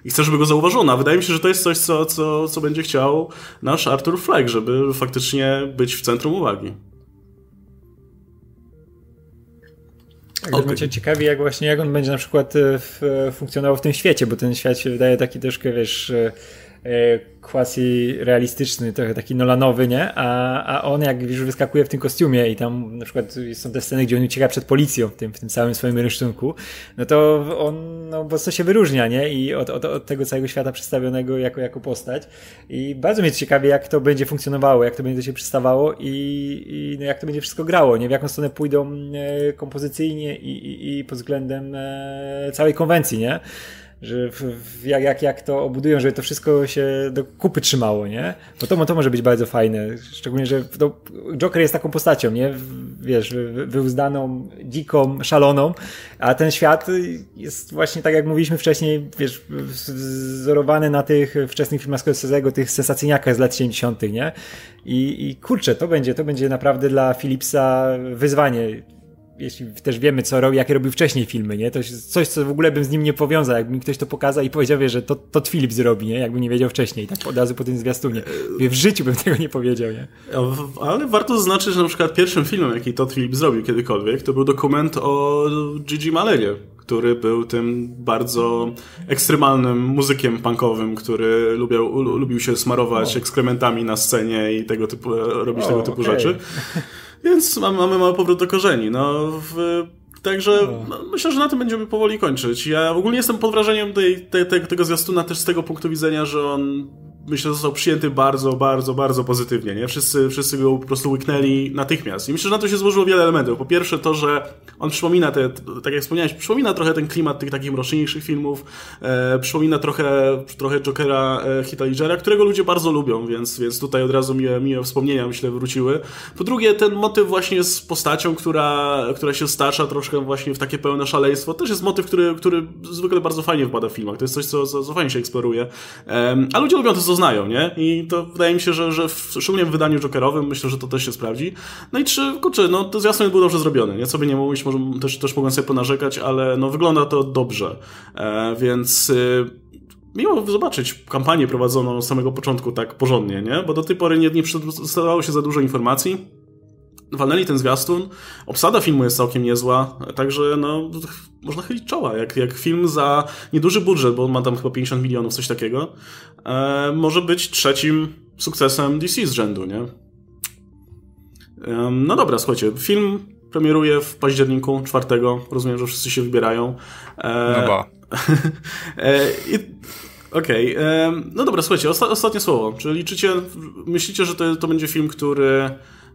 I chcę, żeby go zauważono. A wydaje mi się, że to jest coś, co, co, co będzie chciał nasz Arthur Fleck, żeby faktycznie być w centrum uwagi. Tak, okay. cię ciekawi, jak właśnie jak on będzie na przykład e, w, funkcjonował w tym świecie, bo ten świat się wydaje taki troszkę, wiesz, e, e, quasi realistyczny, trochę taki Nolanowy, nie? A, a on jak już wyskakuje w tym kostiumie i tam na przykład są te sceny, gdzie on ucieka przed policją w tym, w tym całym swoim rynsztunku, no to on no, bo co się wyróżnia, nie? I od, od, od tego całego świata przedstawionego jako, jako postać. I bardzo mnie ciekawie, jak to będzie funkcjonowało, jak to będzie siebie przystawało i, i no, jak to będzie wszystko grało, nie? W jaką stronę pójdą e, kompozycyjnie i, i, i pod względem e, całej konwencji, nie? Że w, w, jak, jak, jak to obudują, żeby to wszystko się do kupy trzymało, nie? Bo to, to może być bardzo fajne. Szczególnie, że no, Joker jest taką postacią, nie? Wiesz, wyuzdaną, dziką, szaloną, a ten świat jest właśnie tak, jak mówiliśmy wcześniej, wiesz, wzorowany na tych wczesnych filmach Scorsese'ego, tych sensacyjniakach z lat 70., nie? I, I kurczę, to będzie, to będzie naprawdę dla Philipsa wyzwanie jeśli też wiemy, co robi, jakie robił wcześniej filmy, nie? To jest coś, co w ogóle bym z nim nie powiązał. Jakby mi ktoś to pokazał i powiedział, wie, że to, to Philip zrobi, nie? Jakby nie wiedział wcześniej, tak od razu po tym zwiastunie. W życiu bym [laughs] tego nie powiedział, nie? Ale warto zaznaczyć, że na przykład pierwszym filmem, jaki Todd Philip zrobił kiedykolwiek, to był dokument o Gigi Malenie, który był tym bardzo ekstremalnym muzykiem punkowym, który lubiał, lubił się smarować ekskrementami na scenie i tego typu, robić o, tego typu okay. rzeczy. [laughs] Więc mamy, mały powrót do korzeni. No, w, Także no, myślę, że na tym będziemy powoli kończyć. Ja ogólnie jestem pod wrażeniem tej, tej, tej, tego zwiastuna też z tego punktu widzenia, że on myślę, został przyjęty bardzo, bardzo, bardzo pozytywnie, nie? Wszyscy, wszyscy go po prostu łyknęli natychmiast. I myślę, że na to się złożyło wiele elementów. Po pierwsze to, że on przypomina te, tak jak wspomniałeś, przypomina trochę ten klimat tych takich mroczniejszych filmów, e, przypomina trochę, trochę Jokera e, którego ludzie bardzo lubią, więc, więc tutaj od razu miłe, miłe wspomnienia, myślę, wróciły. Po drugie, ten motyw właśnie z postacią, która, która się stacza troszkę właśnie w takie pełne szaleństwo, też jest motyw, który, który zwykle bardzo fajnie wpada w filmach. To jest coś, co, co, co fajnie się eksploruje. E, a ludzie lubią to, co znają, nie? I to wydaje mi się, że, że w, szczególnie w wydaniu Jokerowym myślę, że to też się sprawdzi. No i trzy, kurczę, no to zwiastun był dobrze zrobiony, nie? Co by nie mówić, może też, też mogłem sobie ponarzekać, ale no wygląda to dobrze. E, więc... Y, miło zobaczyć kampanię prowadzoną od samego początku tak porządnie, nie? Bo do tej pory nie, nie przedstawiało się za dużo informacji. Walnęli ten zwiastun. Obsada filmu jest całkiem niezła, także no, można chylić czoła. Jak, jak film za nieduży budżet, bo on ma tam chyba 50 milionów, coś takiego, e, może być trzecim sukcesem DC z rzędu, nie? E, no dobra, słuchajcie, film premieruje w październiku czwartego. Rozumiem, że wszyscy się wybierają. E, no ba. [laughs] e, Okej, okay. no dobra, słuchajcie, osta ostatnie słowo. Czy liczycie, myślicie, że to, to będzie film, który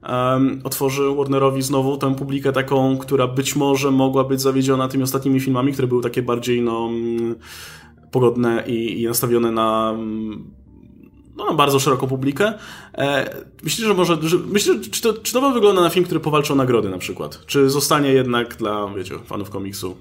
um, otworzy Warnerowi znowu tę publikę taką, która być może mogła być zawiedziona tymi ostatnimi filmami, które były takie bardziej no, mm, pogodne i, i nastawione na mm, no, bardzo szeroką publikę. E, myślę, że może. Że, myślę, czy to, czy to wygląda na film, który powalczy o nagrody na przykład? Czy zostanie jednak dla, wiecie, fanów komiksu?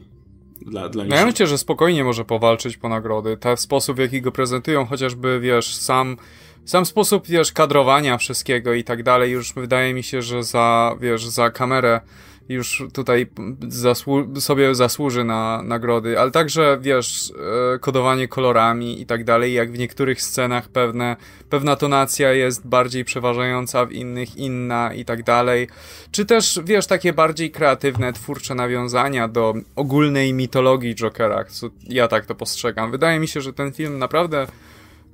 Dla, dla no ja myślę, że spokojnie może powalczyć po nagrody. Ten sposób, w jaki go prezentują, chociażby, wiesz, sam, sam sposób, wiesz, kadrowania wszystkiego i tak dalej, już wydaje mi się, że za, wiesz, za kamerę już tutaj zasłu sobie zasłuży na nagrody, ale także, wiesz, e, kodowanie kolorami i tak dalej, jak w niektórych scenach pewne, pewna tonacja jest bardziej przeważająca, w innych inna i tak dalej, czy też, wiesz, takie bardziej kreatywne, twórcze nawiązania do ogólnej mitologii Jokera, co ja tak to postrzegam. Wydaje mi się, że ten film naprawdę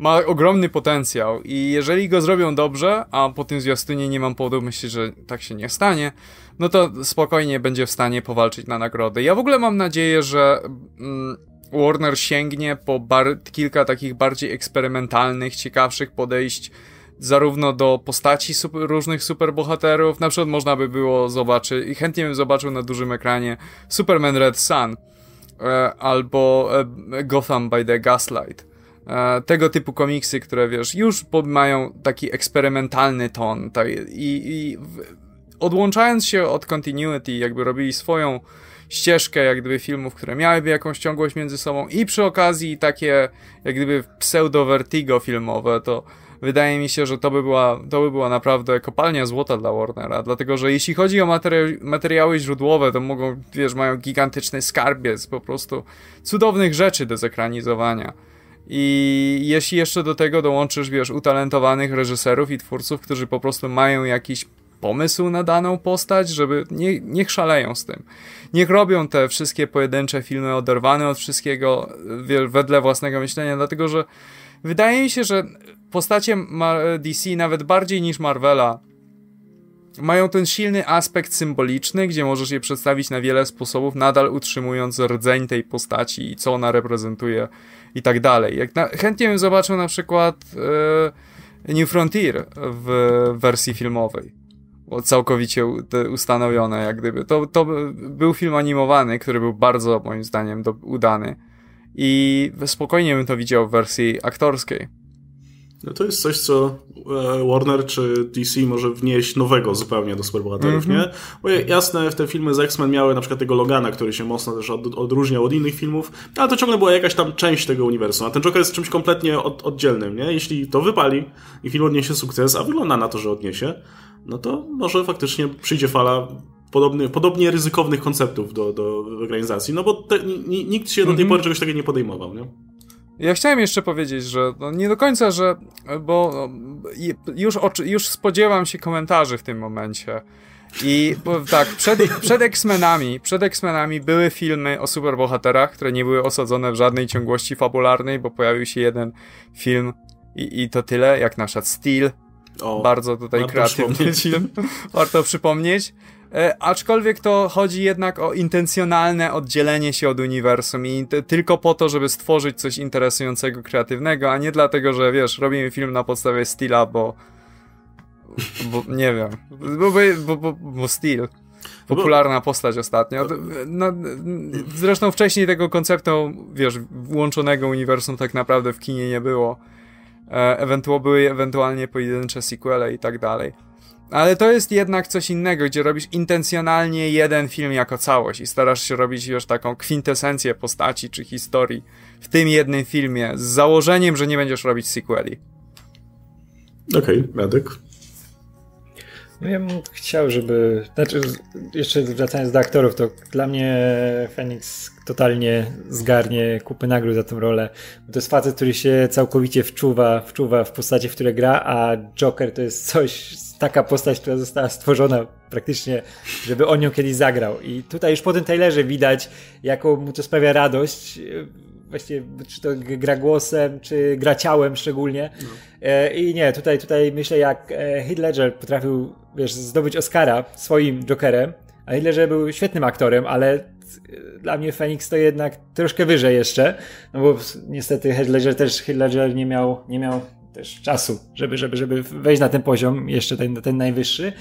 ma ogromny potencjał i jeżeli go zrobią dobrze, a po tym zwiastunie nie mam powodu myśleć, że tak się nie stanie, no to spokojnie będzie w stanie powalczyć na nagrody. Ja w ogóle mam nadzieję, że mm, Warner sięgnie po kilka takich bardziej eksperymentalnych, ciekawszych podejść zarówno do postaci super, różnych superbohaterów, na przykład można by było zobaczyć, i chętnie bym zobaczył na dużym ekranie Superman Red Sun, e, albo e, Gotham by the Gaslight. E, tego typu komiksy, które wiesz, już mają taki eksperymentalny ton tak, i, i odłączając się od continuity, jakby robili swoją ścieżkę, jak gdyby filmów, które miałyby jakąś ciągłość między sobą i przy okazji takie, jak gdyby pseudo-vertigo filmowe, to wydaje mi się, że to by była, to by była naprawdę kopalnia złota dla Warnera, dlatego, że jeśli chodzi o materi materiały źródłowe, to mogą, wiesz, mają gigantyczny skarbiec po prostu cudownych rzeczy do zekranizowania. I jeśli jeszcze do tego dołączysz, wiesz, utalentowanych reżyserów i twórców, którzy po prostu mają jakiś pomysł na daną postać, żeby nie, niech szaleją z tym. Niech robią te wszystkie pojedyncze filmy oderwane od wszystkiego wedle własnego myślenia, dlatego że wydaje mi się, że postacie DC nawet bardziej niż Marvela mają ten silny aspekt symboliczny, gdzie możesz je przedstawić na wiele sposobów, nadal utrzymując rdzeń tej postaci i co ona reprezentuje i tak dalej. Jak na, chętnie bym zobaczył na przykład e, New Frontier w wersji filmowej. Całkowicie ustanowione, jak gdyby. To, to był film animowany, który był bardzo, moim zdaniem, do, udany. I spokojnie bym to widział w wersji aktorskiej. No to jest coś, co e, Warner czy DC może wnieść nowego zupełnie do superbohaterów, mm -hmm. nie? Bo jasne, w te filmy z X-Men miały na przykład tego Logana, który się mocno też od, odróżniał od innych filmów, ale to ciągle była jakaś tam część tego uniwersum, a ten Joker jest czymś kompletnie od, oddzielnym, nie? Jeśli to wypali i film odniesie sukces, a wygląda na to, że odniesie, no to może faktycznie przyjdzie fala podobny, podobnie ryzykownych konceptów do, do organizacji, no bo te, nikt się do tej mm -hmm. pory czegoś takiego nie podejmował, nie? Ja chciałem jeszcze powiedzieć, że no nie do końca, że. Bo no, już, już spodziewam się komentarzy w tym momencie. I tak, przed, przed X-Menami, przed X-Menami były filmy o superbohaterach, które nie były osadzone w żadnej ciągłości fabularnej, bo pojawił się jeden film i, i to tyle, jak na przykład Steel. O, Bardzo tutaj kreatywny film. Warto przypomnieć. E, aczkolwiek to chodzi jednak o intencjonalne oddzielenie się od uniwersum i tylko po to, żeby stworzyć coś interesującego, kreatywnego, a nie dlatego, że wiesz, robimy film na podstawie styla, bo bo nie wiem, bo, bo, bo, bo Steel. Popularna postać ostatnio. No, zresztą wcześniej tego konceptu, wiesz, włączonego uniwersum tak naprawdę w kinie nie było. E, ewentualnie były ewentualnie pojedyncze sequele i tak dalej. Ale to jest jednak coś innego, gdzie robisz intencjonalnie jeden film jako całość i starasz się robić już taką kwintesencję postaci czy historii w tym jednym filmie z założeniem, że nie będziesz robić sequeli. Okej, okay. No ja bym chciał, żeby. Znaczy, jeszcze wracając do aktorów, to dla mnie Phoenix totalnie zgarnie kupy nagród za tę rolę. To jest facet, który się całkowicie wczuwa, wczuwa w postacie, w które gra, a Joker to jest coś, taka postać, która została stworzona praktycznie, żeby on ją kiedyś zagrał. I tutaj już po tym Taylorze widać, jaką mu to sprawia radość właściwie czy to gra głosem, czy gra ciałem szczególnie. No. E, I nie, tutaj, tutaj myślę, jak e, Heath Ledger potrafił, wiesz, zdobyć Oscara swoim Jokerem, a Heath Ledger był świetnym aktorem, ale dla mnie Phoenix to jednak troszkę wyżej jeszcze, no bo niestety Heath Ledger też Heath Ledger nie miał, nie miał też czasu, żeby, żeby, żeby wejść na ten poziom, jeszcze ten, ten najwyższy.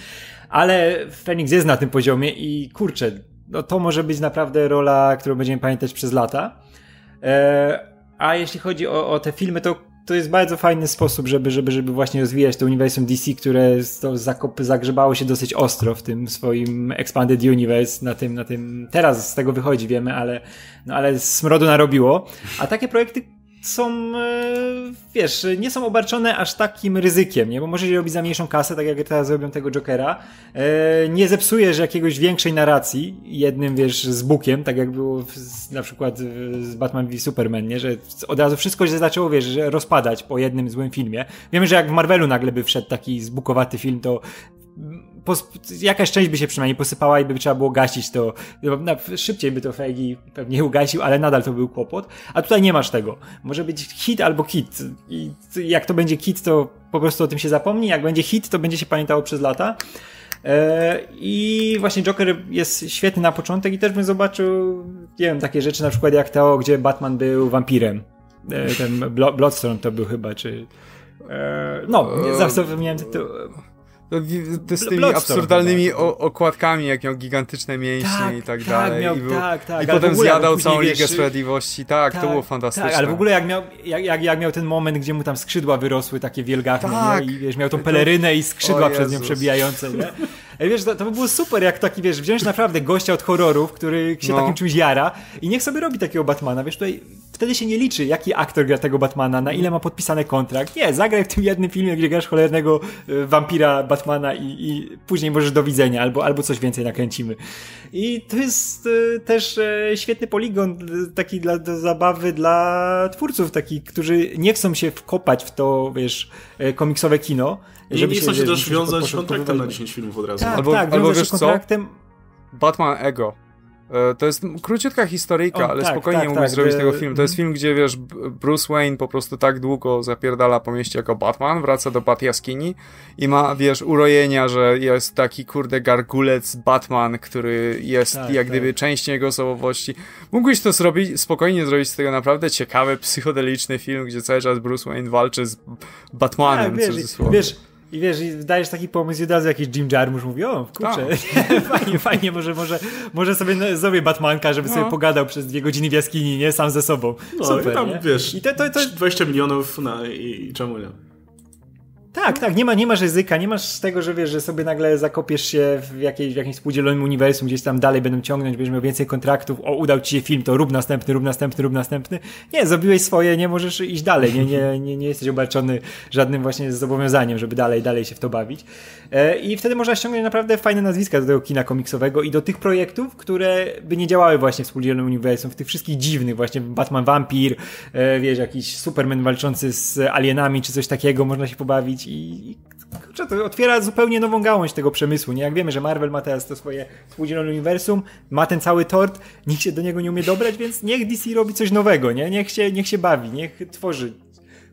Ale Phoenix jest na tym poziomie i kurczę, no to może być naprawdę rola, którą będziemy pamiętać przez lata. E, a jeśli chodzi o, o te filmy, to to jest bardzo fajny sposób, żeby, żeby, żeby właśnie rozwijać to uniwersum DC, które to zakop, zagrzebało się dosyć ostro w tym swoim Expanded Universe, na tym, na tym, teraz z tego wychodzi, wiemy, ale, no ale smrodu narobiło. A takie projekty są, e, wiesz, nie są obarczone aż takim ryzykiem, nie? Bo możesz robić za mniejszą kasę, tak jak teraz robią tego Jokera. E, nie zepsujesz jakiegoś większej narracji jednym, wiesz, z bukiem, tak jak było w, na przykład z Batman v Superman, nie? Że od razu wszystko się zaczęło, wiesz, rozpadać po jednym złym filmie. Wiemy, że jak w Marvelu nagle by wszedł taki zbukowaty film, to jakaś część by się przynajmniej posypała i by trzeba było gasić to. Szybciej by to Feigi pewnie ugasił, ale nadal to był kłopot. A tutaj nie masz tego. Może być hit albo kit. I jak to będzie kit, to po prostu o tym się zapomni. Jak będzie hit, to będzie się pamiętało przez lata. E, I właśnie Joker jest świetny na początek i też bym zobaczył, nie wiem, takie rzeczy na przykład jak to, gdzie Batman był wampirem. E, ten Bloodstorm to był chyba, czy... E, no, zawsze zapomniałem tytuł. No, z tymi absurdalnymi okładkami, jak miał gigantyczne mięśnie tak, i tak, tak dalej. Miał, I, był, tak, tak. I potem zjadał całą Ligę Sprawiedliwości. Tak, tak, to było fantastyczne. Tak, ale w ogóle jak miał, jak, jak, jak, miał ten moment, gdzie mu tam skrzydła wyrosły takie wielgachne, tak. i wiesz, miał tą pelerynę i skrzydła przez nią przebijające, nie? wiesz, to, to by było super, jak taki, wiesz, wziąć naprawdę gościa od horrorów, który się no. takim czymś jara i niech sobie robi takiego Batmana, wiesz, tutaj wtedy się nie liczy, jaki aktor gra tego Batmana, na ile ma podpisany kontrakt. Nie, zagraj w tym jednym filmie, gdzie grasz cholernego y, wampira Batmana i, i później możesz do widzenia, albo, albo coś więcej nakręcimy. I to jest y, też y, świetny poligon taki dla do zabawy dla twórców, takich, którzy nie chcą się wkopać w to, wiesz, komiksowe kino, i nie chcą się też wiązać kontraktem na 10 filmów od razu. Tak, albo, tak, albo wiesz kontraktem... co? Batman Ego. E, to jest króciutka historyjka, o, ale tak, spokojnie tak, mógłbyś tak, zrobić tego film. To jest film, gdzie wiesz, Bruce Wayne po prostu tak długo zapierdala po mieście jako Batman, wraca do Bat jaskini i ma, wiesz, urojenia, że jest taki kurde gargulec Batman, który jest tak, jak gdyby tak. częścią jego osobowości. Mógłbyś to zrobić, spokojnie zrobić z tego naprawdę ciekawy, psychodeliczny film, gdzie cały czas Bruce Wayne walczy z Batmanem, tak, wiesz, wiesz, i wiesz, i dajesz taki pomysł i od razu jakiś Jim Jarmusch mówi, o kurczę, tak. [laughs] fajnie, fajnie, może, może, może sobie zrobię Batmanka, żeby no. sobie pogadał przez dwie godziny w jaskini, nie? Sam ze sobą. No, Super, i tam, nie? wiesz, I to, to, to... 20 milionów na, i, i czemu nie? Tak, tak, nie, ma, nie masz ryzyka, nie masz tego, że wiesz, że sobie nagle zakopiesz się w, jakiejś, w jakimś spółdzielonym uniwersum, gdzieś tam dalej będą ciągnąć, będziesz miał więcej kontraktów, o, udał ci się film, to rób następny, rób następny, rób następny. Nie, zrobiłeś swoje, nie możesz iść dalej, nie, nie, nie, nie jesteś obarczony żadnym właśnie zobowiązaniem, żeby dalej, dalej się w to bawić. E, I wtedy można ściągnąć naprawdę fajne nazwiska do tego kina komiksowego i do tych projektów, które by nie działały właśnie w spółdzielonym uniwersum, w tych wszystkich dziwnych, właśnie Batman Vampir, e, wiesz, jakiś Superman walczący z alienami, czy coś takiego, można się pobawić i kurczę, to otwiera zupełnie nową gałąź tego przemysłu, nie? Jak wiemy, że Marvel ma teraz to swoje spółdzielone uniwersum, ma ten cały tort, nikt się do niego nie umie dobrać, więc niech DC robi coś nowego, nie? Niech się, niech się bawi, niech tworzy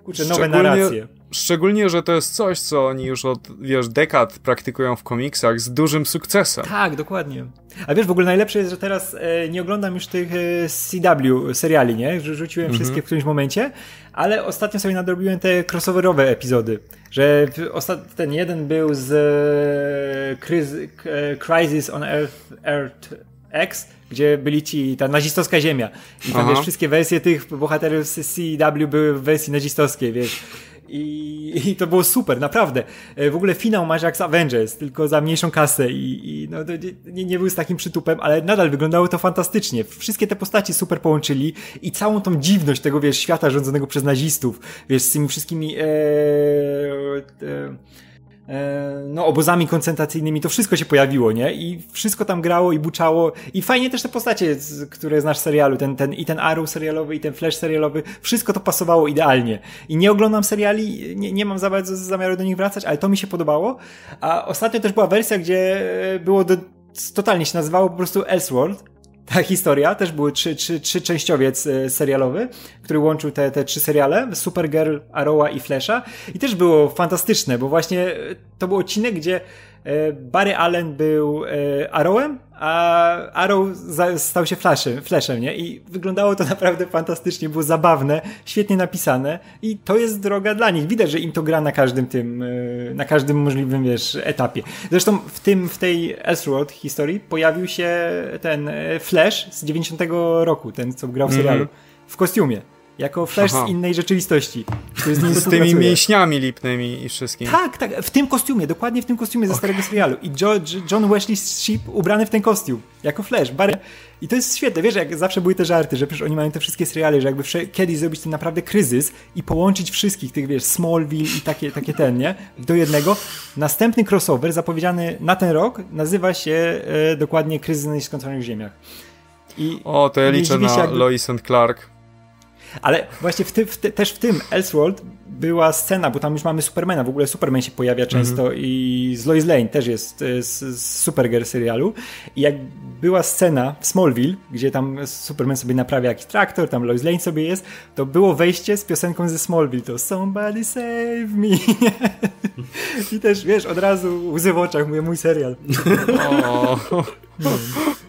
kurczę, nowe narracje. Szczególnie, że to jest coś, co oni już od, wiesz, dekad praktykują w komiksach z dużym sukcesem. Tak, dokładnie. A wiesz, w ogóle najlepsze jest, że teraz e, nie oglądam już tych e, CW seriali, nie? Że rzuciłem mhm. wszystkie w którymś momencie, ale ostatnio sobie nadrobiłem te crossoverowe epizody, że ten jeden był z e, e, Crisis on Earth, Earth X, gdzie byli ci, ta nazistowska ziemia. I tam wiesz, wszystkie wersje tych bohaterów z CW były w wersji nazistowskiej, wiesz. I, I, to było super, naprawdę. E, w ogóle finał masz jak z Avengers, tylko za mniejszą kasę i, i no, nie, nie był z takim przytupem, ale nadal wyglądało to fantastycznie. Wszystkie te postaci super połączyli i całą tą dziwność tego, wiesz, świata rządzonego przez nazistów, wiesz, z tymi wszystkimi e, E, no, obozami koncentracyjnymi, to wszystko się pojawiło, nie? I wszystko tam grało i buczało. I fajnie też te postacie, które znasz serialu, ten, ten, i ten Arrow serialowy, i ten Flash serialowy, wszystko to pasowało idealnie. I nie oglądam seriali, nie, nie mam za bardzo zamiaru do nich wracać, ale to mi się podobało. A ostatnio też była wersja, gdzie było do, totalnie się nazywało po prostu Elseworld ta historia, też były trzy, trzy, trzy częściowiec e, serialowy, który łączył te, te trzy seriale, Supergirl, Arrowa i Flasha i też było fantastyczne, bo właśnie e, to był odcinek, gdzie Barry Allen był Arrowem, a Arrow stał się flashem, flashem, nie? I wyglądało to [laughs] naprawdę fantastycznie, było zabawne, świetnie napisane i to jest droga dla nich. Widać, że im to gra na każdym tym, na każdym możliwym, wiesz, etapie. Zresztą w tym, w tej Elseworld historii pojawił się ten Flash z 90 roku, ten, co grał w mhm. serialu, mm -hmm. w kostiumie. Jako Flash Aha. z innej rzeczywistości. Który z, nim z tymi mięśniami lipnymi i wszystkim. Tak, tak, w tym kostiumie, dokładnie w tym kostiumie ze okay. starego serialu. I John Wesley Sheep ubrany w ten kostium, jako Flash. Barry. I to jest świetne, wiesz, jak zawsze były te żarty, że przecież oni mają te wszystkie seriale, że jakby kiedyś zrobić ten naprawdę kryzys i połączyć wszystkich tych, wiesz, Smallville i takie, takie ten, nie? Do jednego. Następny crossover zapowiedziany na ten rok nazywa się e, dokładnie Kryzys na nieskończonych ziemiach. I o, to ja liczę na jakby... Lois and Clark. Ale właśnie w ty, w też w tym Elseworld była scena, bo tam już mamy Supermana, w ogóle Superman się pojawia mhm. często mm -hmm. i z Lois Lane też jest z, z Supergirl serialu i jak była scena w Smallville, gdzie tam Superman sobie naprawia jakiś traktor, tam Lois Lane sobie jest, to było wejście z piosenką ze Smallville, to Somebody Save Me [laughs] i też, wiesz, od razu łzy w oczach, mówię, mój serial. [laughs]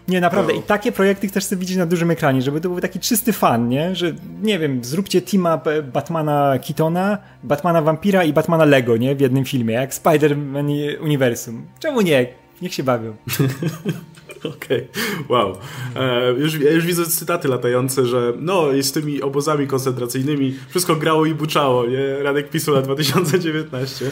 Nie, naprawdę. I takie projekty chcesz sobie widzieć na dużym ekranie, żeby to był taki czysty fan, nie? Że, nie wiem, zróbcie teama Batmana Keatona, Batmana Vampira i Batmana Lego, nie? W jednym filmie, jak Spider-Man Uniwersum. Czemu nie? Niech się bawią. [laughs] Okej, okay. wow. E, już, ja już widzę cytaty latające, że no i z tymi obozami koncentracyjnymi wszystko grało i buczało, nie? Radek Pisula 2019.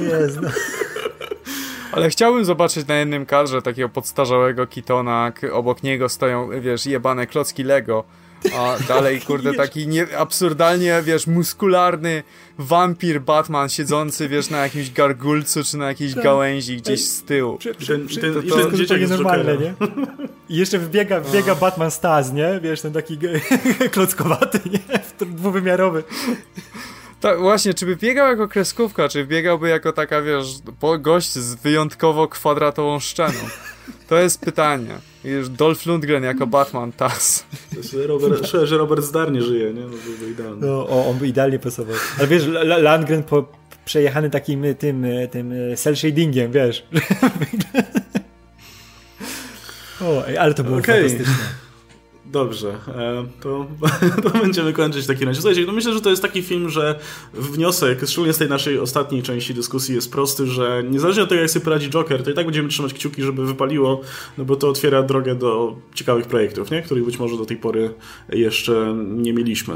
Jezu, no. [laughs] Ale chciałbym zobaczyć na jednym kadrze takiego podstarzałego Kitona, obok niego stoją, wiesz, jebane klocki Lego, a dalej, kurde, taki nie, absurdalnie, wiesz, muskularny wampir Batman siedzący, wiesz, na jakimś gargulcu, czy na jakiejś tak. gałęzi gdzieś z tyłu. Ten, ten, to, to, zupełnie normalne, nie? I jeszcze wbiega, wbiega Batman Staz, nie? Wiesz, ten taki [laughs] klockowaty, nie? Dwuwymiarowy. Tak, właśnie, czy by biegał jako kreskówka, czy biegałby jako taka, wiesz, gość z wyjątkowo kwadratową szczeną? To jest pytanie. Już Dolph Lundgren jako Batman, tas. Robert, że Robert zdarnie żyje, nie? No, byłby idealny. No, o, on by idealnie pasował. Ale wiesz, Landgren po, przejechany takim tym, tym cel shadingiem, wiesz. [laughs] o, ale to było okay. fantastyczne. Dobrze, e, to, [laughs] to będziemy kończyć w takim razie. Słuchajcie, no myślę, że to jest taki film, że wniosek, szczególnie z tej naszej ostatniej części dyskusji jest prosty, że niezależnie od tego, jak sobie poradzi Joker, to i tak będziemy trzymać kciuki, żeby wypaliło, no bo to otwiera drogę do ciekawych projektów, nie? których być może do tej pory jeszcze nie mieliśmy.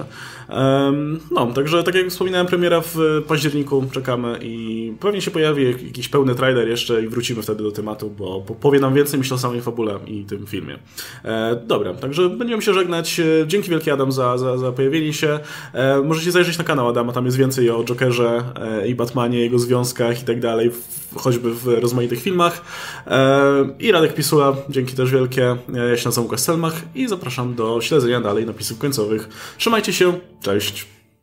No, także tak jak wspominałem, premiera w październiku czekamy i pewnie się pojawi jakiś pełny trailer jeszcze i wrócimy wtedy do tematu, bo powie nam więcej myślę o samej fabule i tym filmie. E, dobra, także będziemy się żegnać. E, dzięki wielkie Adam za, za, za pojawienie się. E, możecie zajrzeć na kanał Adama, tam jest więcej o Jokerze e, i Batmanie, jego związkach i tak dalej, choćby w rozmaitych filmach. I Radek Pisula, dzięki też wielkie. Ja się nazywam Łukasz Selmach i zapraszam do śledzenia dalej napisów końcowych. Trzymajcie się, cześć!